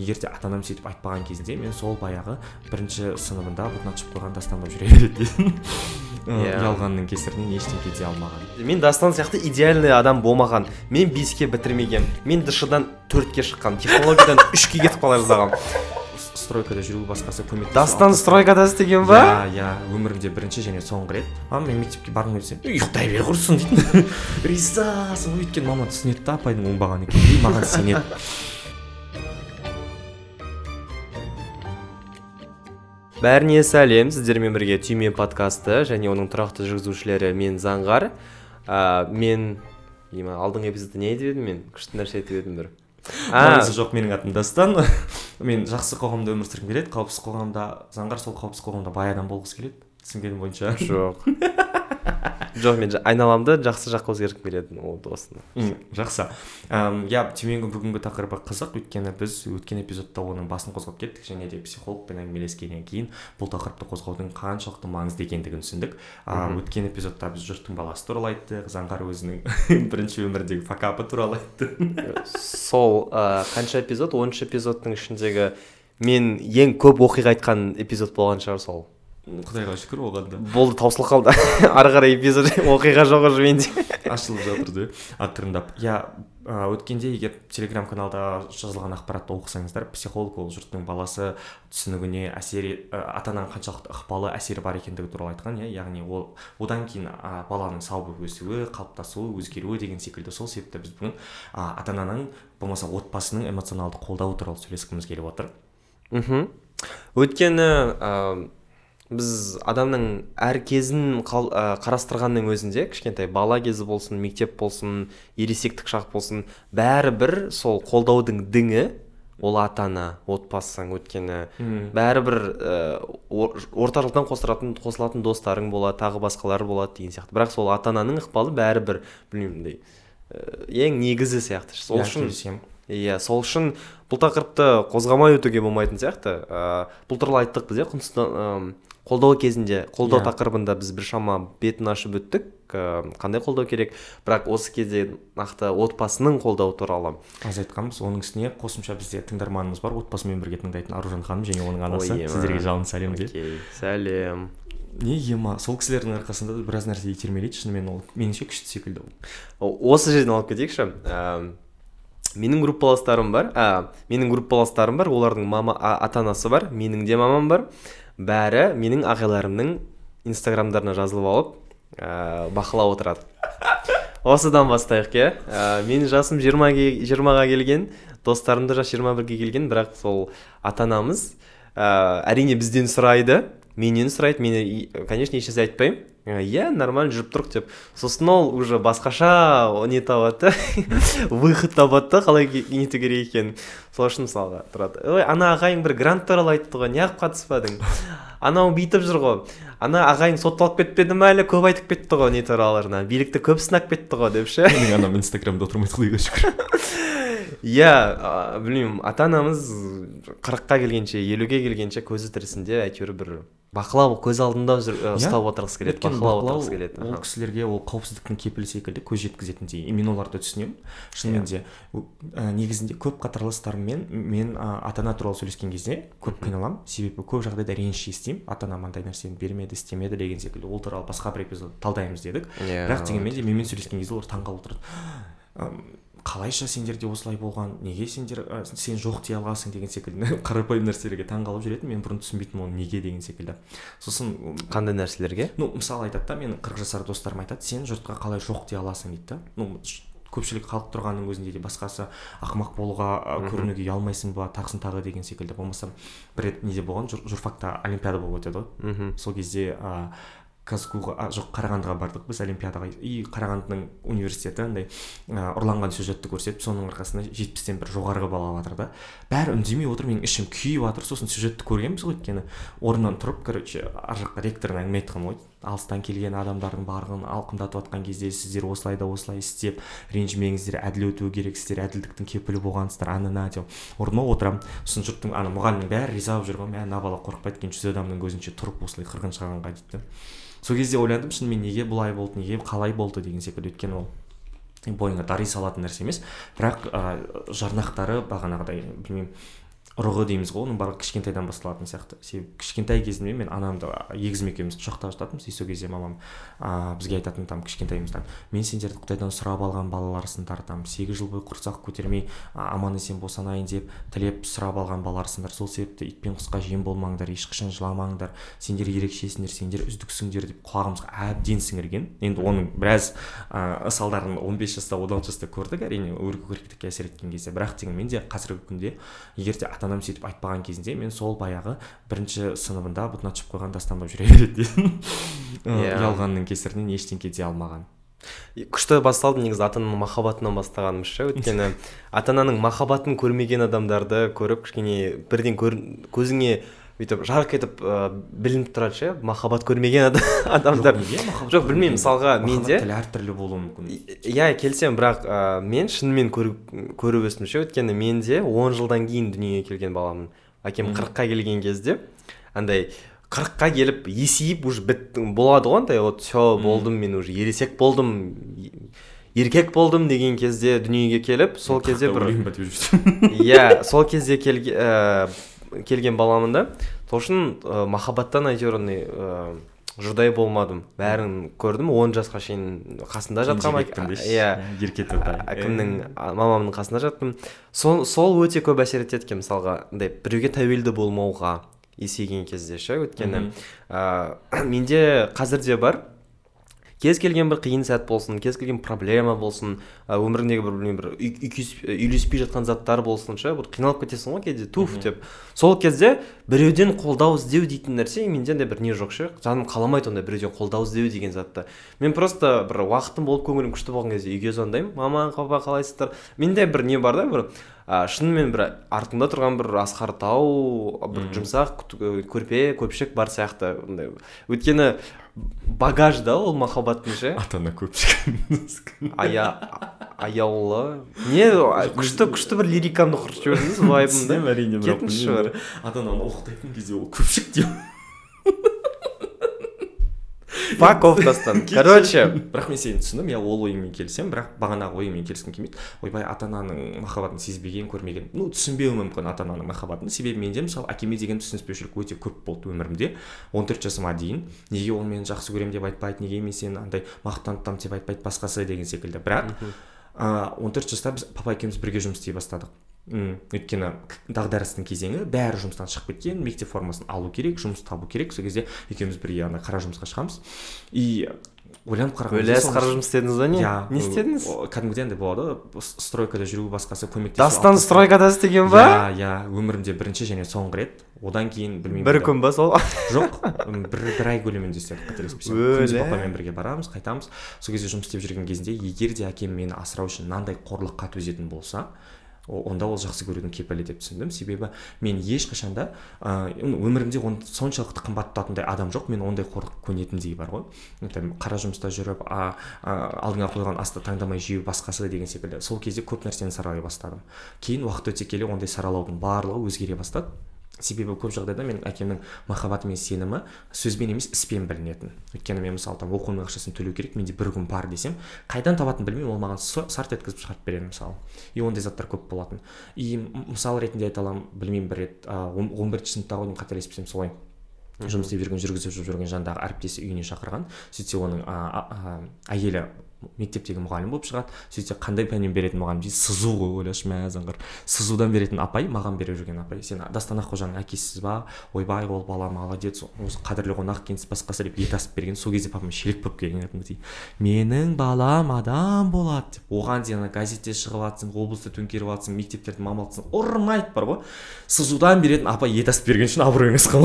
егер де ата анам сөйтіп айтпаған кезінде мен сол баяғы бірінші сыныбында бұтын ашып қойған дастан болып жүре береді деймін Иә. ұялғанның кесірінен ештеңе дей алмаған. Мен дастан сияқты идеальный адам болмаған. Мен беске бітірмеген. Мен дшдан төртке шыққам технологиядан үшке кетіп қала жаздағам С- стройкада жүру басқасы көмек дастан стройкада істеген ба? Иә иә. Өмірімде бірінші және соңғы рет. Мама мен мектепке барғым келсе ұйықтай бер құрысын! дейтін. Ризасың. Өйткені мама түсінеді да апайдың оңбағаны екенін. Маған сенеді. Бәріне сәлем сіздермен бірге түйме подкасты және оның тұрақты жүргізушілері мен заңғар. Ә, мен има алдыңғы эпизодта не айтып едім мен? Күшті нәрсе айтып едім бір. Маңызы жоқ менің атым дастан. Мен жақсы қоғамда өмір сүргім келеді. Қауіпсіз қоғамда заңғар сол қауіпсіз қоғамда бай адам болғысы келеді. түсінгенім бойынша. Жоқ. жоқ мен айналамды жақсы жаққа өзгерткім келеді ол осыны жақсы. Иә түйменің бүгінгі тақырыбы қызық. Өйткені біз өткен эпизодта оның басын қозғап кеттік және де психологпен әңгімелескеннен кейін бұл тақырыпты қозғаудың қаншалықты маңызды екендігін түсіндік. Өткен эпизодта біз жұрттың баласы туралы айттық заңғар өзінің бірінші өмірдегі факапы туралы айтты сол қанша эпизод? оныншы эпизодтың ішіндегі мен ең көп оқиға айтқан эпизод болған шығар сол. Құдайға шүкір оған да болды таусылып қалды. Ары қарай эпизод оқиға жоқ уже менде. Ашылып жатыр да ақырындап. Иә өткенде егер телеграм каналда жазылған ақпаратты оқысаңыздар психолог ол жұрттың баласы түсінігіне әсер ата ананың қаншалықты ықпалы әсері бар екендігі туралы айтқан иә. Яғни ол одан кейін ә, баланың сау болып өсуі қалыптасуы өзгеруі деген секілді. Сол себепті біз бүгін ә, ата ананың болмаса отбасының эмоционалды қолдауы туралы сөйлескіміз келіп отыр. Мхм. Өйткені біз адамның әр кезін қал, ә, қарастырғанның өзінде кішкентай бала кезі болсын мектеп болсын ересектік шақ болсын бәрібір сол қолдаудың діңі ол ата ана отбасың өйткені бәрібір ә, ор- орта жолдан қосылатын қосылатын достарың болады тағы басқалары болады деген сияқты. Бірақ сол ата ананың ықпалы бәрібір білмеймін мындай ә, ең негізі сияқты. Сол Иә, үшін иә сол үшін бұл тақырыпты қозғамай өтуге болмайтын сияқты. Ә, бұл туралы айттық біз иә қолдау кезінде қолдау Иә. тақырыбында біз біршама бетін ашып өттік. Ә, қандай қолдау керек? Бірақ осы кезде нақты отбасының қолдауы туралы. Аз айтқанбыз оның үстіне қосымша бізде тыңдарманымыз бар. Отбасымен бірге тыңдайтын аружан ханым және оның анасы. Ой, сіздерге жалынды сәлем де окей сәлем. Не ема сол кісілердің арқасында да біраз нәрсе итермелейді. Шынымен ол меніңше күшті секілді ол. Осы жерден алып кетейікші. Менің группаластарым бар. Ә, менің группаластарым бар. Олардың мама а- ата анасы бар. Менің де мамам бар. Бәрі менің ағайларымның инстаграмдарына жазылып алып ә, бақылап отырады. Осыдан бастайық иә. Ә, менің жасым 20 ге- 20-ға келген достарым да жасы 21-ге келген бірақ сол ата анамыз ә, әрине бізден сұрайды. Менен сұрайды мен конечно ешнәрсе айтпаймын «Ә, иә нормально жүріп тұрық деп сосын ол уже басқаша не табады да выход табады да қалай нету керек екенін сол үшін мысалға тұрады ой ана ағайың бір грант туралы айтты ғой неғып қатыспадың анау бүйтіп жүр ғой. Ана ағайың сотталып кетпеді ма әлі? Көп айтып кетті ғой не тураларына билікті көп сынап кетті ғой деп ше. Менің анам инстаграмда отырмайды құдайға шүкір. Иә білмеймін ата анамыз қырыққа келгенше елуге келгенше көзі тірісінде әйтеуір бір бақылау көз алдында жүр, ә, ұстап отырғысы келеді бақылап отырғысы келеді. ол кісілерге ол қауіпсіздіктің кепілі секілді көз жеткізетіндей и мен оларды түсінемін. Шынымен де ә, негізінде көп қатарластарыммен мен ә, ата ана туралы сөйлескен кезде көп қиналамын себебі көп жағдайда реніш естимін ата анам андай нәрсені бермеді істемеді деген секілді. Ол туралы басқа бір эпизод талдаймыз дедік. Иә. бірақ дегенмен де менімен сөйлескен кезде олар таңқалып отырады. «Ам, қалайша сендерде осылай болған неге сендер ә, сен жоқ дей алғансың деген секілді. Қарапайым нәрселерге таңқалып жүретінмін мен бұрын түсінбейтінмін оны неге деген секілді. Сосын қандай нәрселерге? ну мысалы айтады да менің қырық жасар достарым айтады сен жұртқа қалай жоқ дей аласың дейді да. Ну көпшілік халық тұрғанның өзінде де басқасы ақымақ болуға көрінуге ұялмайсың ба тағысын тағы деген секілді. Болмаса бір рет неде болған жур, журфакта олимпиада болып өтеді ғой. Мхм сол кезде ә, казгуға а, жоқ қарағандыға бардық біз олимпиадаға. И қарағандының университеті андай ә, ұрланған сюжетті көрсетіп соның арқасында жетпістен бір жоғарғы бал алып жатыр да. Бәрі үндемей отыр менің ішім күйіп жатыр сосын сюжетті көргенбіз ғой өйткені. Орнынан тұрып короче ар жаққа ректорына әңгіме айтқан ғой. Алыстан келген адамдардың барлығын алқымдатып жатқан кезде сіздер осылай да осылай істеп ренжімеңіздер әділ өтуі керек сіздер әділдіктің кепілі болғансыздар ана мына деп орныма отырамын сосын жұрттың ана мұғалімнің бәрі риза болып жүр ғой. Мә мына бала қорықпайды екен жүз адамның көзінше тұрып осылай қырғын шығарғанға дейді сол кезде ойландым шынымен неге бұлай болды неге қалай болды деген секілді. Өйткені ол бойыңа дари салатын нәрсе емес. Бірақ ә, жарнақтары бағанағыдай білмеймін ұрығы дейміз ғой оның барлығы кішкентайдан басталатын сияқты. Себебі кішкентай кезімде мен анамды егізім екеуміз құшақта жататынбыз и сол кезде мамам ә, бізге айтатын там кішкентайымыздан мен сендерді құдайдан сұрап алған балаларсыңдар там сегіз жыл бойы құрсақ көтермей аман есен босанайын деп тілеп сұрап алған балаларсыңдар сол себепті ит пен құсқа жем болмаңдар ешқашан жыламаңдар. Сендер ерекшесіңдер сендер үздіксіңдер деп құлағымызға әбден сіңірген. Енді оның біраз ыыы салдарын он бес жаста он алты жаста көрдік әрине өркөкіректікке әсер еткен кезде. Бірақ дегенмен де қазіргі күнде егер де ата анам сөйтіп айтпаған кезінде мен сол баяғы бірінші сыныбында бұтына түсіп қойған дастан болып жүре беретін Иә. ұялғанның кесірінен ештеңке дей алмаған. Күшті басталды негізі ата ананың махаббатынан бастағанымыз ше. Өйткені ата ананың махаббатын көрмеген адамдарды көріп кішкене бірден көр, көзіңе бүйтіп жарқ етіп ә, білініп тұрады ше? Махаббат көрмеген ада- адамдар. Жоқ, білмеймін мысалға менде тілі әртүрлі болуы мүмкін. Иә келісемін бірақ ә, мен шынымен көріп көріп өстім ше. Өйткені мен де он жылдан кейін дүниеге келген баламын. Әкем қырыққа келген кезде андай қырыққа келіп есейіп уже біт болады ғой андай вот все болдым мен уже ересек болдым еркек болдым деген кезде дүниеге келіп сол кезде бір иә сол кезде келге, ә, келген баламын да. Сол үшін ә, махаббаттан әйтеуір андай ә, жұдай болмадым. Бәрін көрдім. Он жасқа шейін қасында дейсіз. иә. Ә- әкімнің мамамның қасында жаттым. Сол, сол өте көп әсер етеді екен мысалға. Андай біреуге тәуелді болмауға есейген кезде ше өйткені. Ә, менде қазір де бар. Кез келген бір қиын сәт болсын кез келген проблема болсын ә, өміріңдегі бір білмеймін бір үйлеспей жатқан заттар болсын ше бір қиналып кетесің ғой кейде туф деп. Сол кезде біреуден қолдау іздеу дейтін нәрсе менде андай бір не жоқ ше жаным қаламайды ондай біреуден қолдау іздеу деген затты. Мен просто бір уақытым болып көңілім күшті болған кезде үйге звондаймын мама папа қалайсыздар? Менде бір не бар да бір а, шынымен бір артыңда тұрған бір асқар тау бір жұмсақ көрпе көпшік бар сияқты андай өйткені багаж да ол махаббаттың ше ата ана ая аяулы. Не күшті күшті бір лирикамды құрып жібердіңіз вайбымды әрине білмеймін, бір. ата ананы оқытатын кезде ол көпшік деп фак оф дастан. Короче. Бірақ мен сені түсіндім иә ол ойыңмен келісемін бірақ бағанағы ойыңмен келіскім келмейді. Ойбай ата ананың махаббатын сезбеген көрмеген. Ну түсінбеуі мүмкін ата ананың махаббатын. Себебі менде мысалы әкеме деген түсініспеушілік өте көп болды өмірімде. 14 жасыма дейін. Неге ол мені жақсы көремін деп айтпайды неге мен сені андай мақтан тұтамын деп айтпайды басқасы деген секілді. Бірақ а, 14 жаста біз папа екеуміз бірге жұмыс істей бастадық. М өйткені дағдарыстың кезеңі бәрі жұмыстан шығып кеткен мектеп формасын алу керек жұмыс табу керек. Сол кезде екеуміз бірге ана қара жұмысқа шығамыз. И ойланып қараған өләс қара жұмыс істедіңіз ба не? Иә не істедіңіз? кәдімгідей андай болады. Ғой стройкада жүру басқасы көмектесу дастан стройкада істеген ба? Иә иә өмірімде бірінші және соңғы рет. Одан кейін білмеймін бір күн ба сол? Жоқ бір бір ай көлемінде істедік қателеспесем. Папамен бірге барамыз қайтамыз. Сол кезде жұмыс істеп жүрген кезінде егер де әкем мені асырау үшін мынандай қорлыққа төзетін болса онда ол жақсы көрудің кепілі деп түсіндім. Себебі мен ешқашан да ыыы өмірімде он соншалықты қымбат тұтатындай адам жоқ. Мен ондай қорлық көнетіндей бар ғой. Там қара жұмыста жүріп а, а, алдыңа қойған асты таңдамай жеу басқасы деген секілді. Сол кезде көп нәрсені саралай бастадым. Кейін уақыт өте келе ондай саралаудың барлығы өзгере бастады. Себебі көп жағдайда менің әкемнің махаббаты мен сенімі сөзбен емес іспен білінетін. Өйткені мен мысалы там оқуының ақшасын төлеу керек менде бір күн бар десем қайдан табатынын білмеймін ол маған сарт еткізіп шығарып береді мысалы. И ондай заттар көп болатын. И мысал ретінде айта аламын білмеймін бір рет он бірінші сыныпта ғой деймін қателеспесем солай. Жұмыс істеп жүрген жүргізіп жүрген жанындағы әріптесі үйіне шақырған. сөйтсе оның әйелі мектептегі мұғалім болып шығады. сөйтсе қандай пәннен беретін мұғалім дейді? Сызу ғой ойлашы мә заңғыр сызудан беретін апай маған беріп жүрген апай. Сен дастан аққожаның әкесісіз ба? Ойбай ол бала молодец. Осы қадірлі қонақ екенсіз басқасы деп ет асып берген. Сол кезде папам шелек болып келген кәдімгідей менің балам адам болады деп. Оған дейін газетте шығып жатсың облыста төңкеріп жатсың мектептерді мамалтсың ұрмайды бар ғой. Сызудан беретін апай ет асып берген үшін абырой емес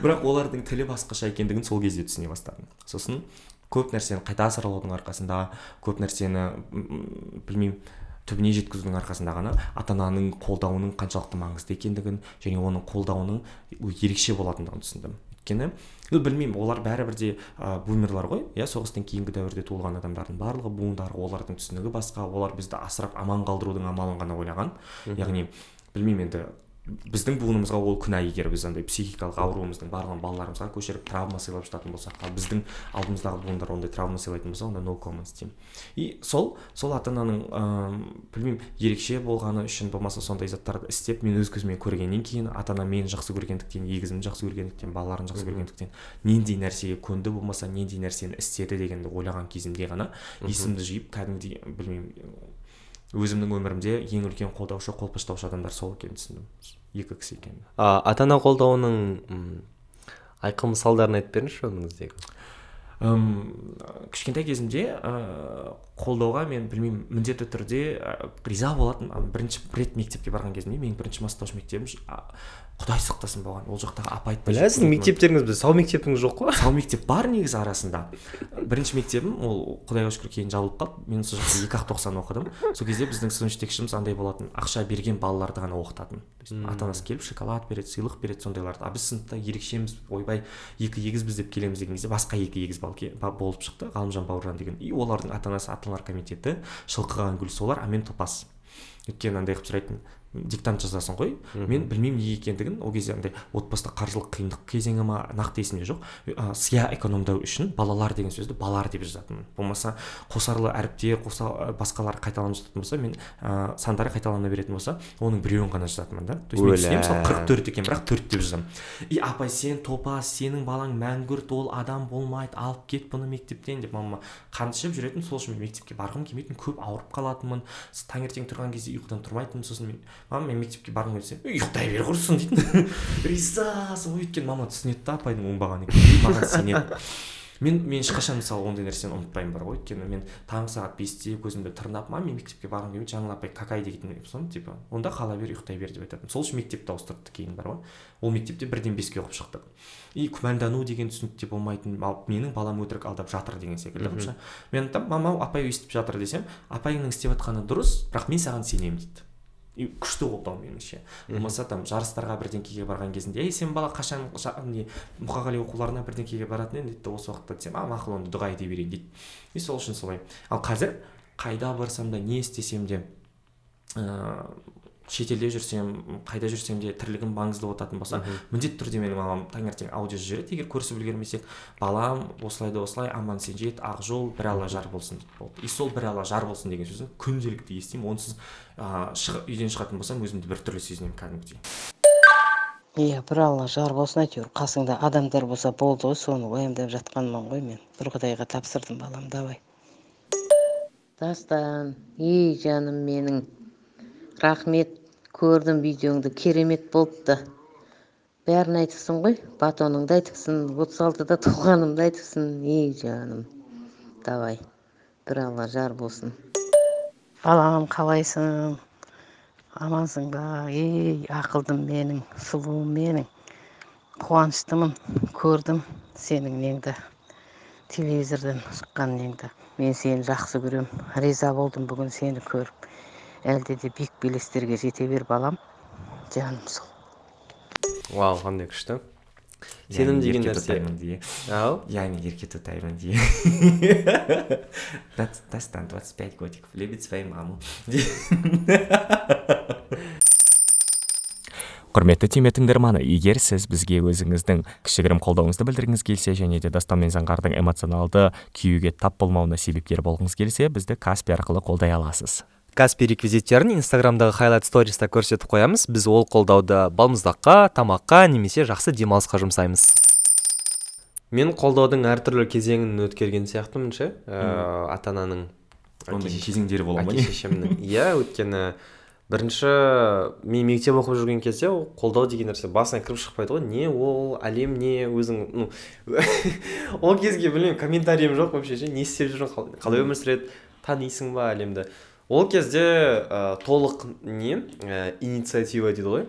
бірақ олардың тілі басқаша екендігін сол кезде түсіне бастадым. Сосын көп нәрсені қайта саралаудың арқасында көп нәрсені білмеймін түбіне жеткізудің арқасында ғана ата ананың қолдауының қаншалықты маңызды екендігін және оның қолдауының ерекше болатындығын түсіндім. Өйткені ну білмеймін олар бәрібір де ә, бумерлар ғой. Иә соғыстан кейінгі дәуірде туылған адамдардың барлығы буындар олардың түсінігі басқа олар бізді асырап аман қалдырудың амалын ғана ойлаған. Яғни білмеймін енді біздің буынымызға ол күнә егер біз андай психикалық ауруымыздың барлығын балаларымызға көшіріп травма сыйлап жататын болсақ ал біздің алдымыздағы буындар ондай травма сыйлайтын болса онда no comments деймін. И сол сол ата ананың ыыы білмеймін ерекше болғаны үшін болмаса сондай заттарды істеп мен өз көзіммен көргеннен кейін ата анам мені жақсы көргендіктен егізімді жақсы көргендіктен балаларын жақсы көргендіктен нендей нәрсеге көнді болмаса нендей нәрсені істеді дегенді ойлаған кезімде ғана есімді жиып кәдімгідей білмеймін өзімнің өмірімде ең үлкен қолдаушы қолпаштаушы адамдар сол екенін түсіндім. Екі кісі екенін ата ана қолдауының айқын мысалдарын айтып беріңізші өміріңіздегі кішкентай кезімде ыыы қолдауға мен білмеймін міндетті түрде риза болатын бірінші рет мектепке барған кезімде менің бірінші бастауыш мектебім құдай сақтасын болған ол жақтағы апа айтпай бля сіздің мектептеріңіз бізде сау мектебіңіз жоқ қой. Сау мектеп бар негізі арасында. Бірінші мектебім ол құдайға шүкір кейін жабылып қалды. Мен сол жақта екі ақ тоқсан оқыдым. Сол кезде біздің сынып жетекшіміз андай болатын ақша берген балаларды ғана оқытатын. Ата анасы келіп шоколад береді сыйлық береді сондайларды. А біз сыныпта ерекшеміз ойбай екі егізбіз деп келеміз деген кезде басқа екі егіз бал болып шықты. Ғалымжан бауыржан деген и олардың ата анасы ата аналар комитеті шылқыған гүл солар а мен топас. Өйткені андай қылып сұрайтын диктант жазасың ғой. Мен білмеймін неге екендігін. Ол кезде андай отбасыда қаржылық қиындық кезеңі ма нақты есімде жоқ. Ә, сия экономдау үшін балалар деген сөзді балар деп жазатынмын. Болмаса қосарлы әріптер қоса басқалар қайталанып жататын болса мен ә, сандары қайталана беретін болса оның біреуін ғана жазатынмын да. То есть мен түсінемін мысалы қырық төрт екен бірақ төрт деп жазамын. И апай сен топас сенің балаң мәңгүрт ол адам болмайды алып кет бұны мектептен деп мама қан ішіп жүретін. Сол үшін мен мектепке барғым келмейтін көп ауырып қалатынмын. Таңертең тұрған кезде ұйқыдан тұрмайтынмын сосын мен мама мен мектепке барғым келсе ұйықтай бер құрысын дейтін ризасың ғой өйткені мама түсінеді да апайдың оңбағаны екенін маған сенеді. Мен мен ешқашан мысалы ондай нәрсені ұмытпаймын бар ғой өйткені мен таңғы сағат бесте көзімді тырнап мама мен мектепке барғым келмейді жаңыл апай какай? дейтін соны типа онда қала бер ұйықтай бер деп айтатын сол үшін мектепті ауыстырды кейін бар ғой. Ол мектепте бірден беске оқып шықтық. И күмәндану деген түсінікте болмайтын ал менің балам өтірік алдап жатыр деген секілді мен айтамын мама апай өйстіп жатыр десем апайыңның істеп жатқаны дұрыс бірақ мен саған сенемін дейді. И күшті қолдау меніңше. Болмаса там жарыстарға бірдеңкеге барған кезінде ей сен бала қашан не мұқағали оқуларына бірдеңкеге баратын едің? дейді осы уақытта десем а мақұл онда дұға ете берейін дейді. И сол үшін солай. Ал қазір қайда барсам да не істесем де ыыы шетелде жүрсем қайда жүрсем де тірлігім маңызды болатын болса міндетті түрде менің мамам таңертең аудио жібереді егер көрісіп үлгермесек балам осылай да осылай аман есен жет ақ жол бір алла жар болсын болды. И сол бір алла жар болсын деген сөзді күнделікті естимін. Онсыз ыыы үйден шығатын болсам өзімді біртүрлі сезінемін кәдімгідей. Иә бір алла жар болсын әйтеуір. Қасыңда адамдар болса болды ғой соны уайымдап жатқанмын ғой мен. Бір құдайға тапсырдым балам давай. Дастан ей жаным менің. Рахмет көрдім видеоңды керемет болыпты. Бәрін айтыпсың ғой батоныңды айтыпсың отыз алтыда туғанымды айтыпсың. Ей жаным давай бір алла жар болсын. Балам қалайсың? Амансың ба? Ей ақылдым менің сұлуым менің. Қуаныштымын көрдім сенің неңді. Телевизордан шыққан неңді. Мен сені жақсы көремін риза болдым бүгін сені көріп. Әлде де биік белестерге жете бер балам жаным сол вау қандай күшті сенім деген нәрсе ау яғни ерке тұтаймын дие дастан двадцать пять годиков любит свою маму құрметті түйме тыңдарманы егер сіз бізге өзіңіздің кішігірім қолдауыңызды білдіргіңіз келсе және де дастан мен заңғардың эмоционалды күйюге тап болмауына себепкер болғыңыз келсе бізді каспи арқылы қолдай аласыз. Каспи реквизиттерін инстаграмдағы хайлайт сториста көрсетіп қоямыз. Біз ол қолдауды балмұздаққа тамаққа немесе жақсы демалысқа жұмсаймыз. Мен қолдаудың әртүрлі кезеңін өткерген сияқтымын ше? Ә, ата ананың ондай кезеңдері бола ма әке шешемнің иә өйткені бірінші мен мектеп оқып жүрген кезде ол қолдау деген нәрсе басына кіріп шықпайды ғой. Не ол әлем не өзің ну ол кезге білмеймін комментариім жоқ вообще ше не істеп жүрсің қалай өмір сүреді танисың ба әлемді? Ол кезде ә, толық не ә, инициатива дейді ғой.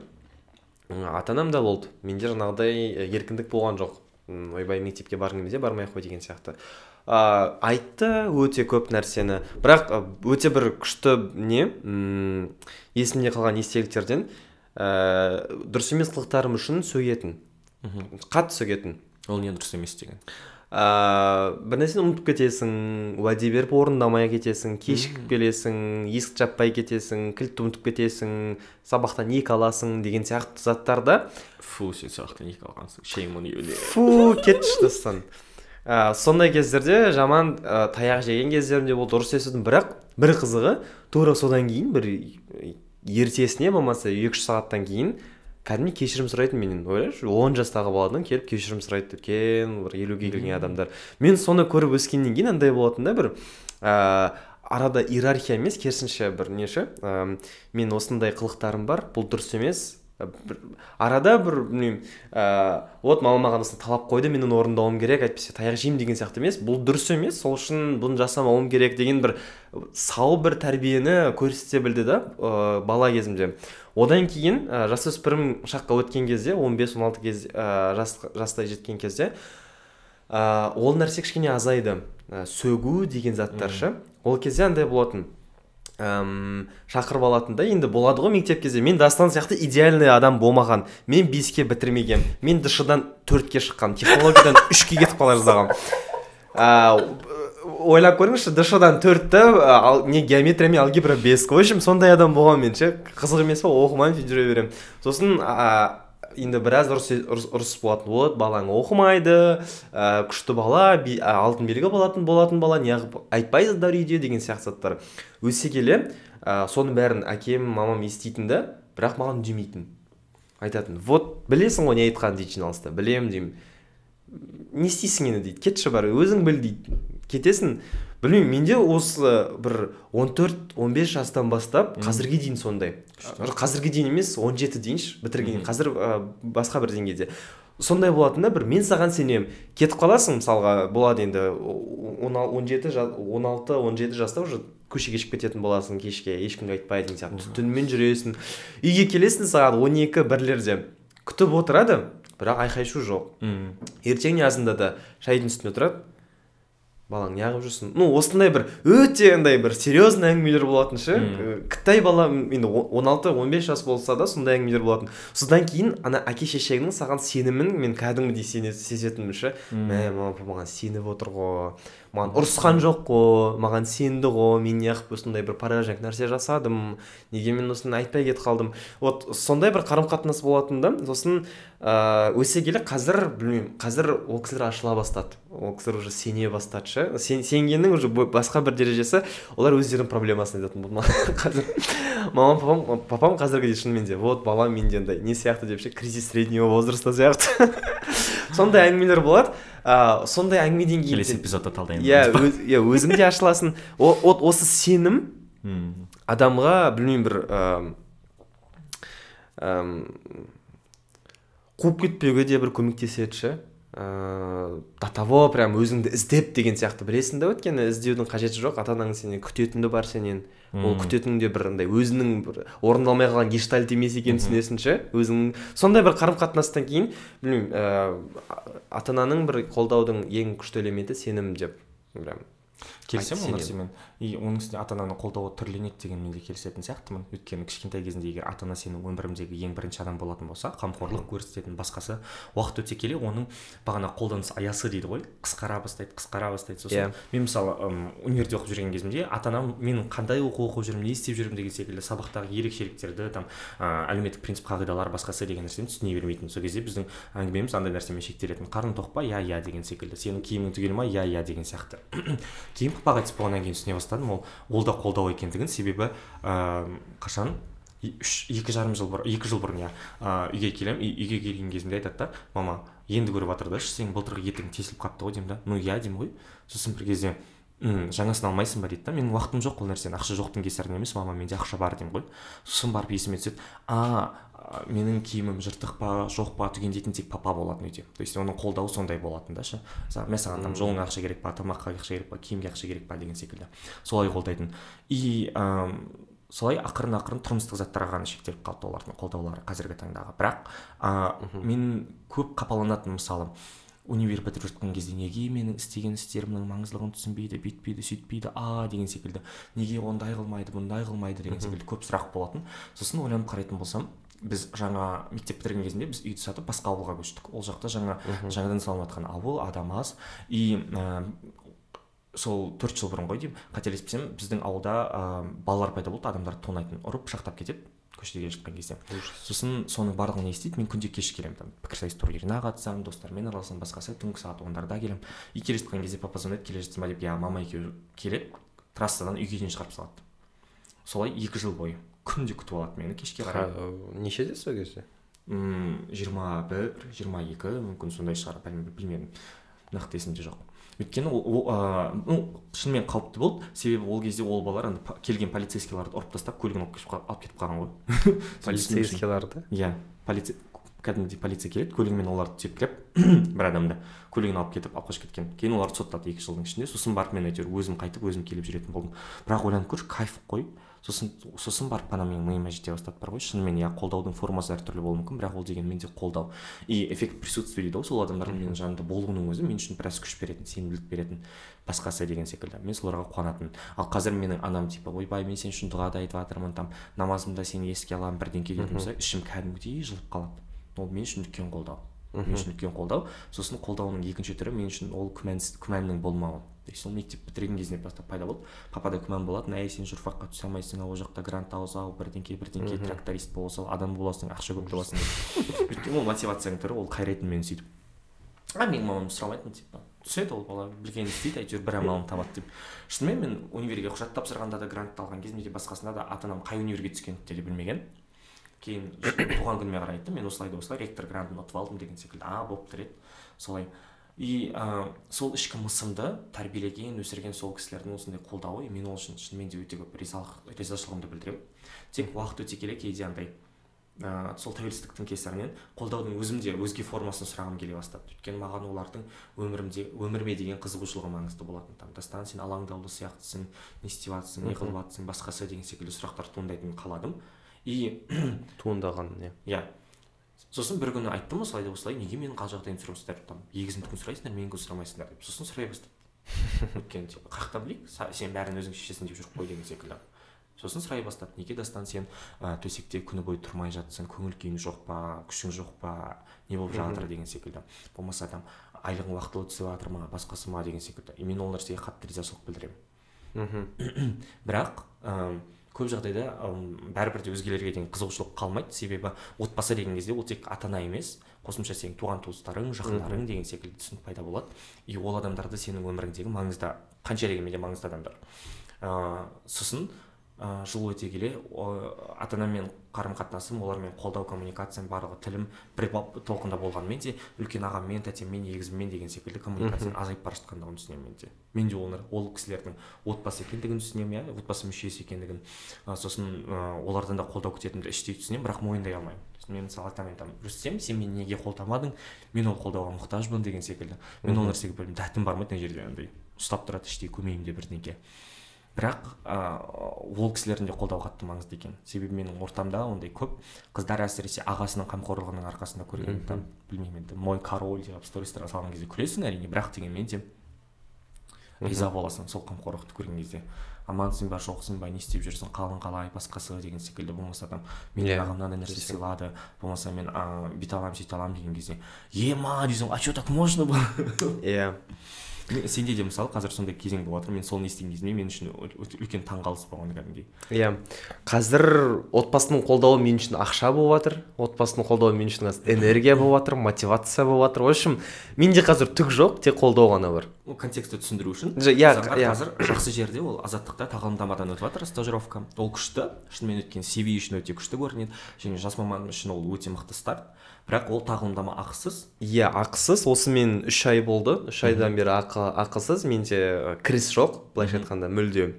Ата анамда болды. Менде жаңағыдай еркіндік болған жоқ. Ойбай мектепке барғың келмесе бармай ақ қой деген сияқты. Ә, айтты өте көп нәрсені. Бірақ өте бір күшті не м есімде қалған естеліктерден ә, дұрыс емес қылықтарым үшін сөгетін. Қатты сөгетін. Ол не дұрыс емес деген? Ыыы бір нәрсені ұмытып кетесің уәде беріп орындамай кетесің кешігіп келесің есікті жаппай кетесің кілтті ұмытып кетесің сабақтан екі аласың деген сияқты заттарда фу сен сабақтан екі алғансың you фу кетші достан ә, сондай кездерде жаман ә, таяқ жеген кездерім де болды ұрыс естідім бірақ бір қызығы тура содан кейін бір ертесіне болмаса екі үш сағаттан кейін кәдімгідей кешірім сұрайтын менен ойлашы. он жастағы баладан келіп кешірім сұрайды үлкен бір елуге келген адамдар. Мен соны көріп өскеннен кейін андай болатын да бір ә, арада иерархия емес керісінше бір неше ә, мен осындай қылықтарым бар бұл дұрыс емес. Бір арада бір білмеймін ә, вот мама маған осыны талап қойды мен оны орындауым керек әйтпесе таяқ жеймін деген сияқты емес. Бұл дұрыс емес сол үшін бұны жасамауым керек деген бір сау бір тәрбиені көрсете білді да ә, бала кезімде. Одан кейін ә, жасөспірім шаққа өткен кезде 15-16 кез ә, жас, жастай жеткен кезде ә, ол нәрсе кішкене азайды. Ә, сөгу деген заттар шы ол кезде андай болатын. Әм, шақырып алатын да. Енді болады ғой мектеп кезде. Мен дастан сияқты идеальный адам болмаған. Мен беске бітірмегенмін мен дш дан төртке шыққанмын технологиядан үшке кетіп қала жаздағанмын ойлап көріңізші дш дан төртті ал не геометрия мен алгебра бес. В общем сондай адам болғанмын мен ше қызық емес па оқымаймын сөйтіп жүре беремін. Сосын а, енді біраз ұрыс ұрыс, ұрыс болатын вот балаң оқымайды ә, күшті бала алтын белгі болатын болатын бала неғып айтпайсыздар үйде деген сияқты заттар өсе келе ә, соның бәрін әкем мамам еститін да бірақ маған үндемейтін. Айтатын вот білесің ғой не айтқанын дейді жиналыста. Білемін деймін. Не істейсің енді дейді. Кетші бар өзің біл дейді. Кетесің. Білмеймін менде осы бір 14-15 жастан бастап қазірге дейін сондай. Қазірге дейін емес 17 дейінші бітірген. Қазір ә, басқа бір деңгейде. Сондай болатын да бір мен саған сенемін. Кетіп қаласың мысалға болады енді он жеті он алты он жеті жаста уже көшеге шығып кететін боласың кешке ешкімге айтпай деген сияқты. Түнімен жүресің. Үйге келесің сағат он екі бірлерде. Күтіп отырады бірақ айқай шу жоқ. Ертең азында да шайдың үстінде отырады. Балаң неғып жүрсің ну осындай бір өте андай бір серьезный әңгімелер болатын ше. Кітай бала енді он алты он бес жас болса да сондай әңгімелер болатын. Содан кейін ана әке шешеңнің саған сенімін мен кәдімгідей сезетінмін ше. Мә мама папа маған сеніп отыр ғой. Маған ұрысқан жоқ қой маған сенді ғой мен неғып осындай бір пораженк нәрсе жасадым неге мен осыны айтпай кетіп қалдым? Вот сондай бір қарым қатынас болатын да сосын ыыы өсе келе қазір білмеймін қазір ол кісілер ашыла бастады. Ол кісілер уже сене бастады ше. Сен, сенгеннің уже басқа бір дәрежесі олар өздерінің проблемасын айтатын болды қазір. Мамам папам папам қазіргідей шынымен де вот балам менде андай не сияқты деп ше кризис среднего возраста сияқты. сондай әңгімелер болады. Ә, сондай әңгімеден кейін келесі эпизодта талдаймыз. Иә иә өзің де ашыласың. Вот осы сенім адамға білмеймін бір қуып кетпеуге де бір көмектеседі ше? Ыыы до того прям өзіңді іздеп деген сияқты білесің да өйткені іздеудің қажеті жоқ. Ата анаң сенен күтетіні бар сенен. Ол күтетінің де бір андай өзінің бір орындалмай қалған гештальт емес екенін түсінесің ше? Өзің сондай бір қарым қатынастан кейін білмеймін ыыы ата ананың бір қолдаудың ең күшті элементі сенім деп прям келісемін ол нәрсемен. И оның үстіне ата ананың қолдауы түрленеді дегенмен де келісетін сияқтымын. Өйткені кішкентай кезінде егер ата ана сенің өміріңдегі ең бірінші адам болатын болса қамқорлық көрсететін басқасы уақыт өте келе оның бағана қолданыс аясы дейді ғой қысқара бастайды қысқара бастайды. Сосын yeah. мен мысалы универде оқып жүрген кезімде ата анам менің қандай оқу оқып жүрмін не істеп жүрмін деген секілді сабақтағы ерекшеліктерді там ә, әлеуметтік принцип қағидалар басқасы деген нәрсені түсіне бермейтін. Сол кезде біздің әңгімеміз андай нәрсемен шектелетін. Қарның тоқ па иә иә деген секілді. Сенің киімің түгел ма иә иә деген сияқты. Кейін папа қайтыс болғаннан кейін түсіне бастадым ол ол да қолдау екендігін. Себебі ыыы қашан? Үш екі жарым жыл бұрын екі жыл бұрын иә үйге келемін үйге келген кезімде айтады да мама енді көріп жатыр да сенің былтырғы етігің тесіліп қалыпты ғой деймін да. Ну иә деймін ғой. Сосын бір кезде м жаңасын алмайсың ба? дейді да. Менің уақытым жоқ ол нәрсені ақша жоқтың кесірінен емес мама менде ақша бар деймін ғой. Сосын барып есіме түседі. А менің киімім жыртық па жоқ па түгендейтін тек папа болатын үйде. То есть оның қолдауы сондай болатын да ше. Мен саған там жолыңа ақша керек па тамаққа ақша керек па киімге ақша керек па деген секілді. Солай қолдайтын. И ә, солай ақырын ақырын тұрмыстық заттарға ғана шектеліп қалды олардың қолдаулары қазіргі таңдағы. Бірақ ә, мен көп қапаланатынмын мысалы универ бітіріп жатқан кезде неге менің істеген істерімнің маңыздылығын түсінбейді бүйтпейді сөйтпейді а деген секілді. Неге ондай қылмайды бұндай қылмайды деген секілді көп сұрақ болатын. Сосын ойланып қарайтын болсам біз жаңа мектеп бітірген кезінде біз үйді сатып басқа ауылға көштік. Ол жақта жаңа жаңадан салынып жатқан ауыл адам аз. И ә, сол төрт жыл бұрын ғой деймін қателеспесем біздің ауылда ә, балалар пайда болды адамдарды тонайтын ұрып пышақтап кетеді көшеде келе жатқан кезде сосын соның барлығын естиді мен күнде кеш келемін там пікірсайыс турниріне қатысамын достарыммен араласамын басқасы түнгі сағат ондарда келемін. И келе жатқан кезде папа звондайды келе жатсың ба деп иә мама екеуі келеді трассадан үйге дейін шығарып салады. Солай екі жыл бойы. Күнде күтіп алады мені кешке қарай. Нешедесіз ол кезде? Жиырма бір жиырма екі мүмкін сондай шығар білмедім. Нақты есімде жоқ. Өйткені ол ну шынымен қауіпті болды. Себебі ол кезде ол балалар ана келген полицейскийларды ұрып тастап көлігін алып кетіп қалған ғой. Полицейскийларды? иә полиция кәдімгідей полиция келеді көлігімен оларды тепкілеп бір адамды көлігін алып кетіп алып қашып кеткен. Кейін оларды соттады екі жылдың ішінде. Сосын барып мен әйтеуір өзім қайтып өзім келіп жүретін болдым. Бірақ ойланып көрші кайф қой. Сосын сосын барып қана менің миыма жете бастады бар ғой. Шынымен иә қолдаудың формасы әртүрлі болуы мүмкін бірақ ол деген менде қолдау. И эффект присутствия дейді ғой сол адамдардың менің жанымда болуының өзі. Мен үшін біраз күш беретін сенімділік беретін басқасы деген секілді. Мен соларға қуанатынмын. Ал қазір менің анам типа ойбай мен сен үшін дұға да айтып жатырмын там намазымда сені еске аламын бірдеңке дейтін болса ішім кәдімгідей жылып қалады. Ол мен үшін үлкен қолдау. Мен үшін үлкен қолдау. Сосын қолдауының екінші түрі мен үшін ол күмән күмәннің болмауы. Сол мектеп бітірген кезінен бастап пайда болды. Папада күмән болатын әй сен журфакқа түсе алмайсың ол жақта грант ала сал бірдеңке бірдеңке тракторист бола сал адам боласың ақша көп табасың деп. Өйткені ол мотивацияның түрі ол қайрайтын мені сөйтіп. А менің мамам сұрамайтын типа түседі ол бала білгенін істейді әйтеуір бір амалын табады деп. Шынымен мен универге құжат тапсырғанда да грантты алған кезімде де басқасында да ата анам қай универге түскенді де білмеген. Кейін туған күніме қарай айтты мен осылай да осылай ректор грантын ұтып алдым деген секілді. А болыпты деді солай. И ә, сол ішкі мысымды тәрбиелеген өсірген сол кісілердің осындай қолдауы мен ол үшін шынымен де өте көп ризашылығымды білдіремін. Тек уақыт өте келе кейде андай ә, сол тәуелсіздіктің кесірінен қолдаудың өзім де өзге формасын сұрағым келе бастады. Өйткені маған олардың өмірімде өміріме деген қызығушылығы маңызды болатын. Там дастан сен алаңдаулы сияқтысың не істеп жатрсың не қылып жатрсың басқасы деген секілді сұрақтар туындайтынын қаладым. И туындаған иә. иә. Сосын бір күні айттым осылай да осылай неге менің қал жағдайымды сұрайсыздар там егізімдікін сұрайсыңдар менікін сұрамайсыңдар деп. Сосын сұрай бастады өйткені типа қаяқтан білейік сен бәрін өзің шешесің деп жүріп қой деген секілді. Сосын сұрай бастады неге дастан сен ә, төсекте күні бойы тұрмай жатсың көңіл күйің жоқ па күшің жоқ па не болып жатыр деген секілді. Болмаса там айлығың уақытылы түсіп жатыр ма басқасы ма деген секілді. И мен ол нәрсеге қатты ризашылық білдіремін. Бірақ көп жағдайда бәрібір де өзгелерге деген қызығушылық қалмайды. Себебі отбасы деген кезде ол тек ата ана емес қосымша сенің туған туыстарың жақындарың деген секілді түсінік пайда болады. И ол адамдарды сенің өміріңдегі маңызды қанша дегенмен де маңызды адамдар. Ыыы сосын ә, жыл өте келе ата анаммен қарым қатынасым олармен қолдау коммуникациям барлығы тілім бір толқында болғанымен де үлкен ағаммен тәтеммен егізіммен деген секілді коммуникация азайып бара жатқандығын түсінемін мен де. Мен де ол, ол кісілердің отбасы екендігін түсінемін иә отбасы мүшесі екендігін. Ә, сосын ә, олардан да қолдау күтетінімді іштей түсінемін бірақ мойындай алмаймын. Мен мысалы айтамын там рүстем сен мені неге қолдамадың мен ол қолдауға мұқтажбын деген секілді. Мен ол нәрсеге дәтім бармайды мына жерде андай ұстап тұрады іштей көмейімде бірдеңке бірақ ыыы ол кісілердің де қолдауы қатты маңызды екен. Себебі менің ортамда ондай көп. Қыздар әсіресе ағасының қамқорлығының арқасында көрген там білмеймін енді мой король деп стористарға салған кезде күлесің әрине бірақ дегенмен де риза боласың сол қамқорлықты көрген кезде. Амансың ба жоқсың ба не істеп жүрсің қалың қалай басқасы деген секілді болмаса там менің yeah. ағам мынандай нәрсе сыйлады болмаса мен ыыы бүйте аламын сөйте аламын деген кезде ема дейсің а че так можно было? Иә. Сенде де мысалы қазір сондай кезең болып жатыр мен соны естіген кезімде мен үшін үлкен таңғалыс болған кәдімгідей. Иә. Қазір отбасының қолдауы мен үшін ақша болып жатыр отбасының қолдауы мен үшін энергия болып жатыр мотивация болып жатыр. В общем менде қазір түк жоқ тек қолдау ғана бар. Контекстті түсіндіру үшін. Иә. қазір жақсы жерде ол азаттықта тағылымдамадан өтіп жатыр стажировка. Ол күшті. Шынымен өткен cv үшін өте күшті көрінеді. Және жас маман үшін ол өте мықты старт. Бірақ ол тағылымдама ақысыз. Иә ақысыз. Осымен үш ай болды. Үш айдан бері ақы ақысыз. Менде кіріс жоқ былайша айтқанда мүлде.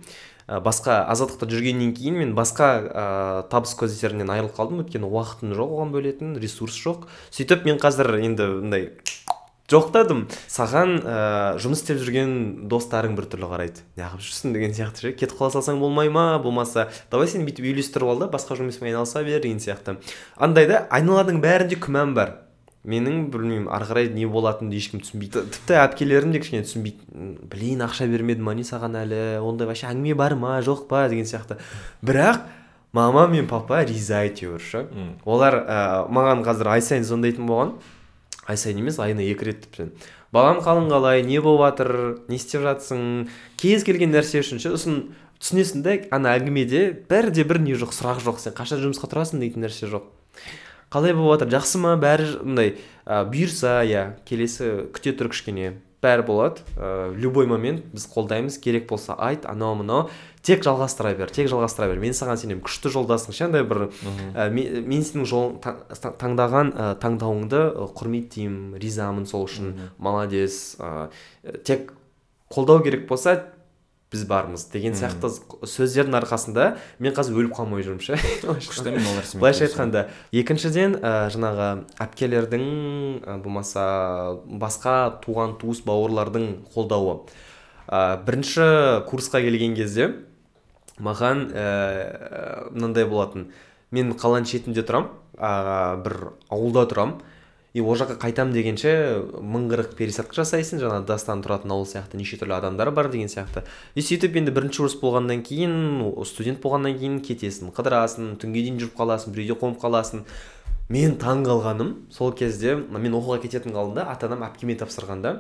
Басқа азаттықта жүргеннен кейін мен басқа ә, табыс көздерінен айырылып қалдым. Өйткені уақытым жоқ оған бөлетін ресурс жоқ. Сөйтіп мен қазір енді мындай жоқтадым. Саған ә, жұмыс істеп жүрген достарың біртүрлі қарайды. Неғып жүрсің деген сияқты ше? Кетіп қала салсаң болмай ма? Болмаса давай сен бүйтіп үйлестіріп ал да басқа жұмыспен айналыса бер деген сияқты. Андай да айналадың бәрінде күмән бар. Менің білмеймін ары қарай не болатынымды ешкім түсінбейді. Тіпті әпкелерім де кішкене түсінбейді. Блин ақша бермеді ма не саған әлі ондай вообще әңгіме бар ма жоқ па деген сияқты. Бірақ мама мен папа риза әйтеуір ше. Олар ә, маған қазір ай сайын звондайтын болған. Ай сайын емес айына екі рет тіптен балам қалың қалай не болып жатыр не істеп жатсың? Кез келген нәрсе үшін ше сосын түсінесің да ана әңгімеде бәрі бір не жоқ сұрақ жоқ сен қашан жұмысқа тұрасың дейтін нәрсе жоқ. Қалай болып жатыр жақсы ма? Бәрі мындай ә, бұйырса иә келесі күте тұр кішкене. Бәрі болады. Ә, любой момент біз қолдаймыз керек болса айт анау мынау. Тек жалғастыра бер тек жалғастыра бер. Мен саған сенемін күшті жолдасың ше андай бір ә, мен, мен сенің жол таңдаған ә, таңдауыңды құрметтеймін ризамын сол үшін. Молодец ә, тек қолдау керек болса біз бармыз деген сияқты сөздердің арқасында мен қазір өліп қалмай жүрмін ше. Күшті мен былайша айтқанда екіншіден ә, жаңағы әпкелердің ә, болмаса басқа туған туыс бауырлардың қолдауы. Ә, бірінші курсқа келген кезде маған ә, мынандай болатын. Мен қаланың шетінде тұрамын ә, бір ауылда тұрамын и ол жаққа қайтам дегенше мың қырық пересадка жасайсың жаңағы дастан тұратын ауыл сияқты неше түрлі адамдар бар деген сияқты. И сөйтіп енді бірінші курс болғаннан кейін студент болғаннан кейін кетесің қыдырасың түнге дейін жүріп қаласың бір үйде қонып қаласың. Мен таң қалғаным сол кезде мен оқуға кететін алдында ата анам әпкеме тапсырғанда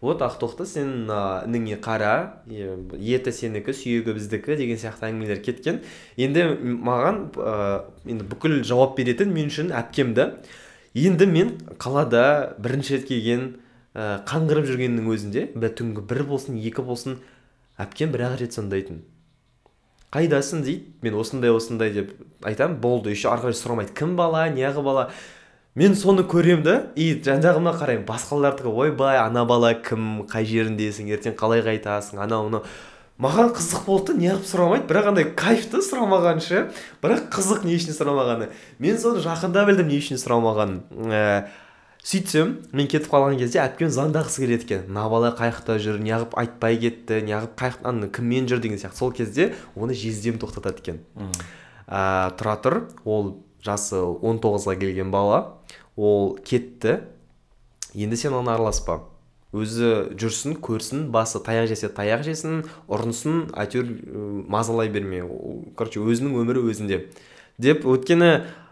вот ақтоқты сен ініңе қара еті сенікі сүйегі біздікі деген сияқты әңгімелер кеткен. Енді маған ә, енді бүкіл жауап беретін мен үшін әпкем да енді мен қалада бірінші рет келген ә, қаңғырып жүргеннің өзінде бір түнгі бір болсын екі болсын әпкем бір ақ рет звондайтын қайдасың дейді? Мен осындай осындай деп айтамын. Болды еще ары қарай сұрамайды. Кім бала неғып бала? Мен соны көремін да. И жан жағыма қараймын басқалардікі ойбай ана бала кім қай жеріндесің? Ертең қалай қайтасың? Анау мынау маған қызық болды неғып сұрамайды? бірақ андай кайф та сұрамаған ше. Бірақ қызық не үшін сұрамағаны? Мен соны жақында білдім не үшін сұрамағанын. Ә, сөйтсем мен кетіп қалған кезде әпкем звондағысы келеді екен. Мына бала қай жақта жүр неғып айтпай кетті неғып қай кіммен жүр? деген сияқты. Сол кезде оны жездем тоқтатады екен. Ә, тұра тұр ол жасы 19-ға келген бала. Ол кетті. Енді сен оны араласпа. Өзі жүрсін көрсін басы таяқ жесе таяқ жесін ұрынсын әйтеуір мазалай берме короче өзінің өмірі өзінде. Деп өйткені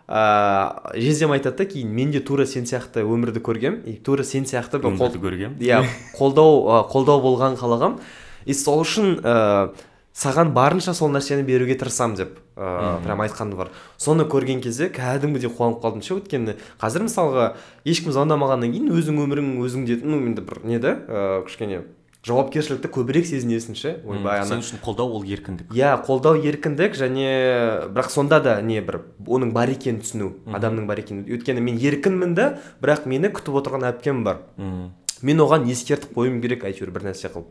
ә, жездем айтады да кейін мен де тура сен сияқты өмірді көргем и тура сен сияқты бір көргем. иә қолдау қолдау болған қалағам. И сол үшін ә, саған барынша сол нәрсені беруге тырысамын деп ыыы прям айтқаны бар. Соны көрген кезде кәдімгідей қуанып қалдым ше өйткені қазір мысалға ешкім звондамағаннан кейін өзің өмірің өзіңде ну енді бір не да ыыы кішкене жауапкершілікті көбірек сезінесің ше ойбай ана сен үшін қолдау ол еркіндік. Иә қолдау еркіндік және бірақ сонда да не бір оның бар екенін түсіну адамның бар екенін. Өйткені мен еркінмін да бірақ мені күтіп отырған әпкем бар. Мен оған ескертіп қоюым керек әйтеуір бір нәрсе қылып.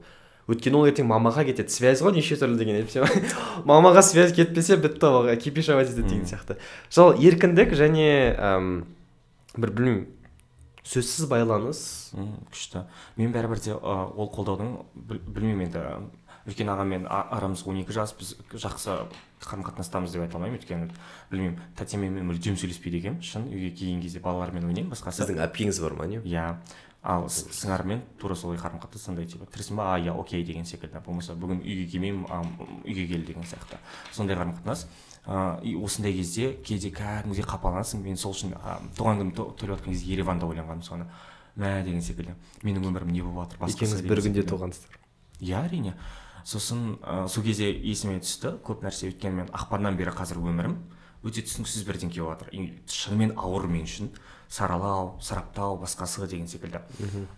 Өйткені ол ертең мамаға кетеді. Связь ғой неше түрлі деген мамаға связь кетпесе бітті ол кипишовать етеді деген сияқты. Сол еркіндік және әм, бір білмеймін сөзсіз байланыс. Күшті. Мен бәрібір де ол қолдаудың білмеймін енді үлкен ағамен арамыз он екі жас біз жақсы қарым қатынастамыз деп айта алмаймын. Өйткені білмеймін тәтеммен мен мүлдем сөйлеспейді екенмін шын. Үйге келген кезде балалармен ойнаймын басқасы сіздің әпкеңіз бар ма не? Иә. Ал сыңармен тура солай қарым қатынас андай типа кірсің ба а иә окей деген секілді. Болмаса бүгін үйге келмеймін а үйге кел деген сияқты. Сондай қарым қатынас и осындай кезде кейде кәдімгідей қапаланасың. Мен сол үшін туған күнімді тойлап жатқан кезде ереванда ойланғанмын соны. Мә деген секілді. Менің өмірім не болып жатыр екеуіңіз бір күнде туғансыздар иә әрине. Сосын ә, сол кезде есіме түсті. Көп нәрсе өйткені мен ақпаннан бері қазір өмірім. Өте түсініксіз бірдеңке болып жатыр. Шынымен ауыр мен үшін. Саралау сараптау басқасы деген секілді.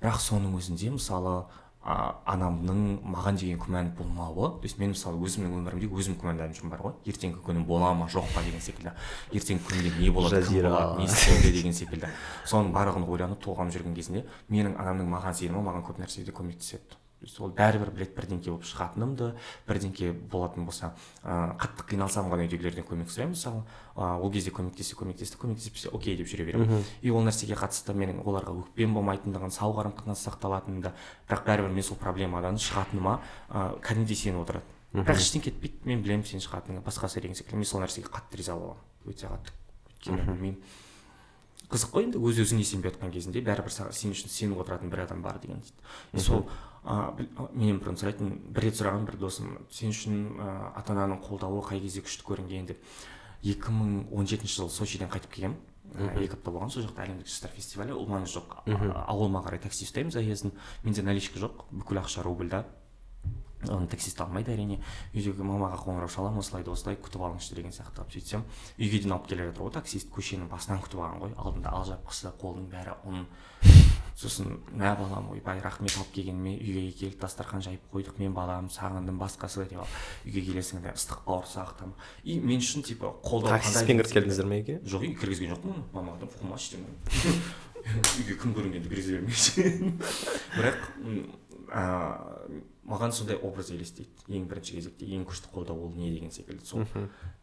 Бірақ соның өзінде мысалы а, анамның маған деген күмәні болмауы то есть мен мысалы өзімнің өмірімде өзім күмәнданып жүрмін бар ғой. Ертеңгі күні бола ма жоқ па деген секілді. Ертеңгі күнде не болады кім болады не істейді деген секілді. Соның барлығын ойланып толғанып жүрген кезінде менің анамның маған сенімі маған көп нәрседе көмектеседі. Ол бәрібір білет бірдеңке болып шығатынымды бірдеңке болатын болса ыыы қатты қиналсам ғана үйдегілерден көмек сұраймын. Мысалы ол кезде көмектессе көмектесті көмектеспесе окей деп жүре беремін. И ол нәрсеге қатысты менің оларға өкпем болмайтындығын сау қарым қатынас сақталатынымды бірақ бәрібір мен сол проблемадан шығатыныма ыыы кәдімгідей сеніп отырады. Бірақ ештеңе кетпейді мен білемін сен шығатыныңды басқасы деген секілді. Мен сол нәрсеге қатты риза боламын. Өте қатты өйткені білмеймін. Қызық қой енді өз өзіңе сенбей жатқан кезінде бәрібір сен үшін сеніп отыратын бір адам бар деген дейді. Сол менен бұрын сұрайтын бір рет сұраған бір досым сен үшін ә, ата ананың қолдауы қай кезде күшті көрінген? деп. Екі мың он жетінші жылы сочиден қайтып келгенмін ә, екі апта болған сол жақта әлемдік жастар фестивалі. Ол маңызы жоқ. Ауылыма қарай такси ұстаймыз заездін менде наличка жоқ. Бүкіл ақша рубльда. Оны таксист алмайды әрине. Үйдегі мамаға қоңырау шаламын осылай осылай күтіп алыңызшы деген сияқты қылып сөйтсем үйге дейін алып келе жатыр ғой таксист көшенің басынан күтіп алған ғой. Алдында алжапқысы қолының бәрі ұн. Сосын мә балам ойбай рахмет алып келгеніме үйге келіп дастархан жайып қойдық мен балам сағындым басқасы деп алып үйге келесің де ыстық бауырсақ там и мен үшін типа қолдау таксиспен кіріп келдіңіздер ме үйге? Жоқ үй кіргізген жоқпын оны. Мамаға қумашы үйге кім көрінгенде кіргізе бермейші бірақ а, маған сондай образ елестейді. Ең бірінші кезекте ең күшті қолдау ол не деген секілді сол.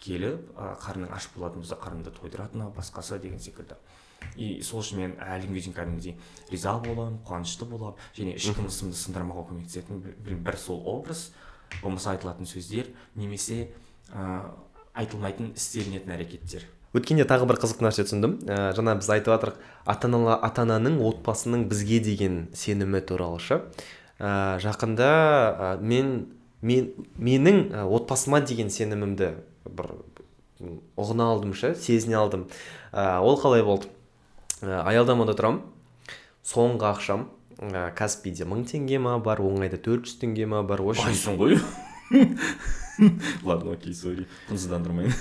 Келіп а, қарның аш болатын болса қарныңды тойдыратыны басқасы деген секілді. И сол үшін мен әлі күнге дейін кәдімгідей риза боламын қуанышты боламын және ішкі тынысымды сындырмауға көмектесетін бір, бір сол образ болмаса айтылатын сөздер немесе ә, айтылмайтын істелінетін әрекеттер. Өткенде тағы бір қызық нәрсе түсіндім. Ә, жаңа біз айтып жатырық ата ана ата ананың отбасының бізге деген сенімі туралы шы ә, жақында ә, мен мен менің ә, отбасыма деген сенімімді бір ұғына алдым шы сезіне алдым. Ә, ол қалай болды? Ә, аялдамада тұрамын. Соңғы ақшам ә, каспиде мың теңге ма бар оңайда төрт жүз теңге ма бар байсың ғой. Ладно окей сори құнсыздандырмайын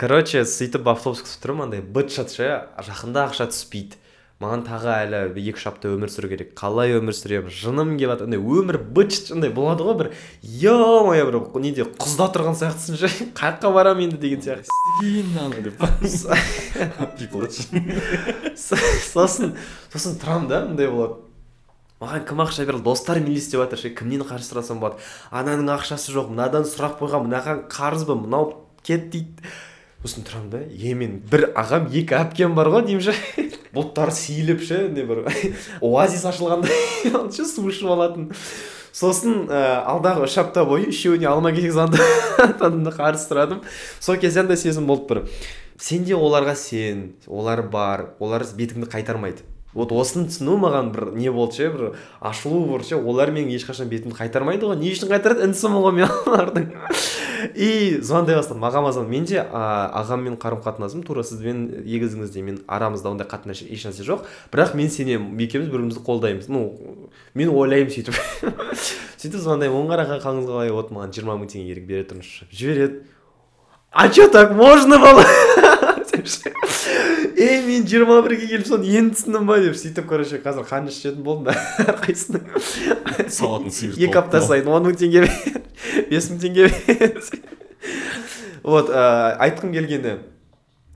короче сөйтіп автобус күтіп тұрмын андай быт шыт ше жақында ақша түспейді. Маған тағы әлі екі үш апта өмір сүру керек. Қалай өмір сүремін? Жыным келіп жатыр андай өмір быт шыт андай болады ғой бір е мое бір неде құзда тұрған сияқтысың ше? Қай жаққа барамын енді деген сияқты. Деп. Сосын сосын тұрамын да мындай болады. Маған кім ақша береді достарым елестеп жатыр ше кімнен қарыз сұрасам болады? Ананың ақшасы жоқ. Мынадан сұрақ қойған. Мынаған қарыз ба мынау кет дейді. Сосын тұрамын да е мен бір ағам екі әпкем бар ғой деймін ше. Бұлттар сейіліп ше не бір оазис ашылғандай ше су ішіп алатын. Сосын ә, алдағы үш апта бойы үшеуіне алма кезек қарыз сұрадым сол кезде андай сезім болды бір. Сен де оларға сен олар бар олар бетіңді қайтармайды. Вот осыны түсіну маған бір не болды ше бір ашылу бір ше олар менің ешқашан бетімді қайтармайды ғой. Не үшін қайтарады? Інісімін ғой мен олардың. И звондай бастадым. Ағама звон менде а, ағаммен қарым қатынасым тура сізбен егізіңіздей мен арамызда ондай қатынас ешнәрсе жоқ. Бірақ мен сенемін екеуміз бір бірімізді қолдаймыз ну мен ойлаймын сөйтіп. Сөйтіп звондаймын. Оң қараға қалыңыз қалай вот маған. Жиырма мың теңге керек бере тұрыңызшы жібереді. А че так можно было? ей мен жиырма бірге келіп соны енді түсіндім ба деп сөйтіп короче қазір қанша ішетін болдым да әрқайсысының сауатын сиыр екі апта сайын он мың теңге бес мың теңге вот ә, айтқым келгені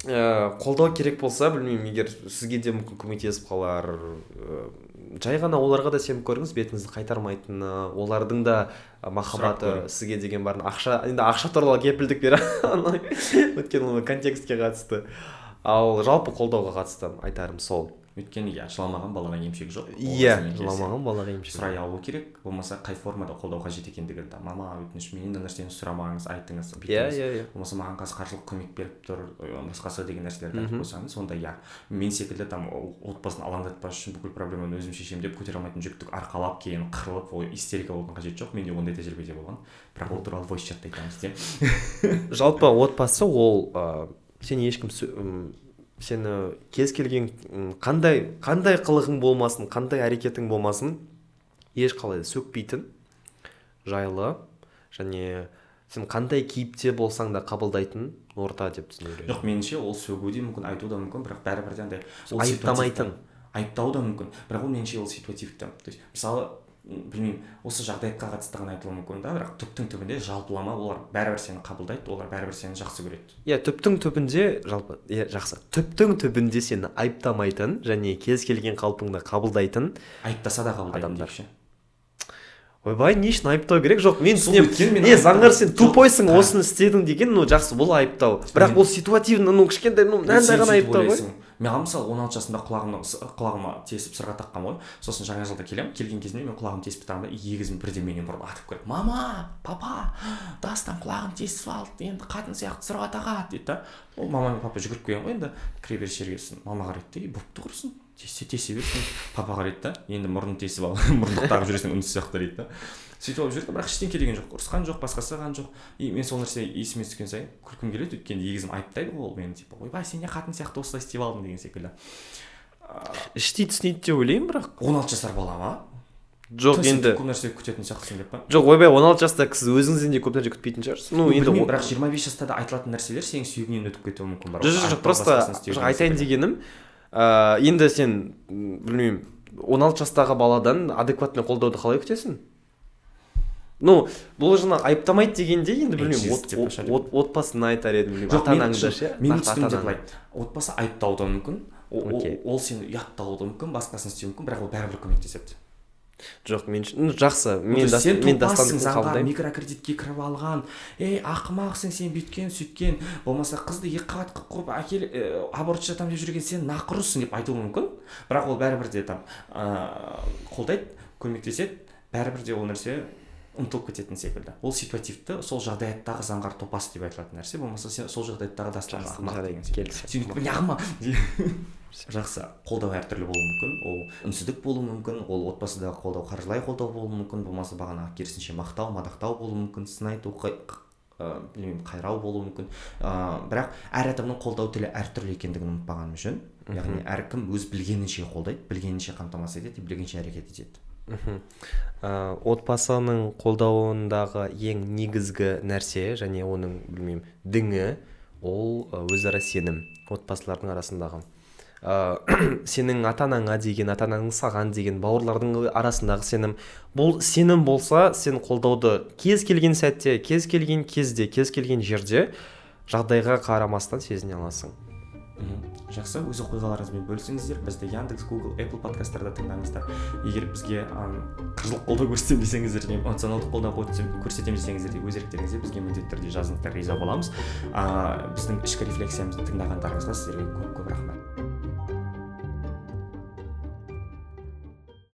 ә, қолдау керек болса білмеймін егер сізге де мүмкін көмектесіп қалар ә, жай ғана оларға да сеніп көріңіз бетіңізді қайтармайтыны олардың да махаббаты сізге деген барын ақша енді ақша туралы кепілдік бере өйткені ол контекстке қатысты. Ал жалпы қолдауға қатысты айтарым сол. Өйткені иә жыламаған балаға емшек жоқ. Иә жыламаған балаға емшек сұрай алу керек. Болмаса қай формада қолдау қажет екендігін да мама өтініш менен нәрсені сұрамаңыз айтыңыз иә иә иә. Болмаса маған қазір қаржылық көмек беріп тұр басқасы деген нәрселерді айтып қойсаңыз онда иә. Мен секілді там отбасын алаңдатпас үшін бүкіл проблеманы өзім шешемін деп көтере алмайтын жүкті арқалап кейін қырылып ой истерика болудың қажеті жоқ. Менде ондай тәжірибеде болған. Бірақ ол туралы войс чатта айтамыз де. Жалпы отбасы ол ә, сен ешкім сені кез келген қандай қандай қылығың болмасын қандай әрекетің болмасын ешқалай сөкпейтін жайлы және сен қандай кейіпте болсаң да қабылдайтын орта деп түсінемін жоқ меніңше ол сөгу де мүмкін айту да мүмкін бірақ бәрібір де андай айыптамайтын. айыптау да мүмкін бірақ ол меніңше ол ситуативті. То есть мысалы білмеймін осы жағдаятқа қатысты ғана айтылуы мүмкін да бірақ түптің түбінде жалпылама олар бәрібір сені қабылдайды олар бәрібір сені жақсы көреді. Иә түптің түбінде жалпы иә жақсы. Түптің түбінде сені айыптамайтын және кез келген қалпыңды қабылдайтын айыптаса да Адамдар. ойбай не үшін айыптау керек? Жоқ мен түсінемін. не заңғар сен тупойсың осыны істедің деген ну жақсы бұл айыптау. Бірақ бұл ситуативно ну кішкентай ну мынандай ғана айыптау ғой. Маған мысалы он алты жасымда құлағымның құлағыма тесіп сырға таққан ғой. Сосын жаңа жылда келемін. Келген кезімде мен құлағымды тесіп тастағанда егізім бірден менен бұрын атып келіп мама папа дастан құлағын тесіп алды енді қатын сияқты сырға тағады дейді да. Ол мама мен папа жүгіріп келген ғой енді. Кіреберіс жерге сосын мама қарайды да «Ей, болыпты құрысын тесе тесе берсін папа қарайды да енді мұрнын тесіп ал мұрындық тағып жүресің үнсіз сияқты дейді да. Сөйтіп алып жүрді бірақ ештеңе деген жоқ ұрысқан жоқ басқасы қылған жоқ. И мен сол нәрсе есіме түскен сайын күлкім келеді өйткені егізім айыптайды ғой ол мені типа ойбай сен не қатын сияқты осылай істеп алдың деген секілді. Іштей түсінеді деп ойлаймын бірақ. он алты жасар бала ма? Жоқ енді көп нәрсе күтетін сияқтысың деп па? Жоқ ойбай он алты жаста сіз өзіңізден де көп нәрсе күтпейтін шығарсыз. Ну енді бірақ жиырма бес жаста да айтылатын нәрселер сенің сүйегіңнен өтіп кетуі мүмкін бар жоқ жоқ просто айтайын дегенім ыыы енді сен білмеймін он алты жастағы баладан адекватный қолдауды қалай күтесің? Ну бұл жаңа айыптамайды дегенде енді білмеймін Эксист от- деп от- қашан деп. от- отбасыны айтар едім білмеймін ата анаңды ше менің нақты түсінігімде былай отбасы айыптауы да мүмкін. Ол сені ұяттауы да мүмкін басқасын істеуі мүмкін бірақ ол бәрібір көмектеседі. Жоқ мен үшін- жақсы. Мен сен мен заңға микрокредитке кіріп алған. Ей ақымақсың сен бүйткен сөйткен болмаса қызды екі қабат қылып қойып әкел ә, аборт жатамын деп жүрген сен нақұрыссың деп айтуы мүмкін. Бірақ ол бәрібір де там ыыы қолдайды көмектеседі. Бәрібір де ол нәрсе ұмытылып кететін секілді. Ол ситуативті сол жағдаяттағы заңғар топас деп айтылатын нәрсе. Болмаса сен сол жағдаяттағы дастан Жақсы, қолдау әртүрлі болуы мүмкін. Ол үнсіздік болуы мүмкін. Ол отбасыдағы қолдау қаржылай қолдау болуы мүмкін. Болмаса бағанағы керісінше мақтау мадақтау болуы мүмкін. Сын айту білмеймін қайрау болуы мүмкін. Ыыы бірақ әр адамның қолдау тілі әртүрлі екендігін ұмытпағанымыз жөн яғни әркім өз білгенінше қолдайды білгенінше қамтамасыз етеді білгенінше әрекет етеді. Мхм ә, отбасының қолдауындағы ең негізгі нәрсе және оның білмеймін діңі ол ы, өзара сенім отбасылардың арасындағы. Ә, сенің ата анаңа деген ата ананың саған деген бауырлардың арасындағы сенім. Бұл сенім болса сен қолдауды кез келген сәтте кез келген кезде кез келген жерде жағдайға қарамастан сезіне аласың. Жақсы өз оқиғаларыңызбен бөлісіңіздер. Бізді яндекс гугл apple подкасттарда тыңдаңыздар. Егер бізге қаржылық қолдау көрсетемін десеңіздер не эмоционалдық қолдау көрсетем- көрсетемін десеңіздер де өз еріктеріңізде бізге міндетті түрде жазыңыздар риза боламыз. Ыыы біздің ішкі рефлексиямызды тыңдағандарыңызға сіздерге көп көп рахмет.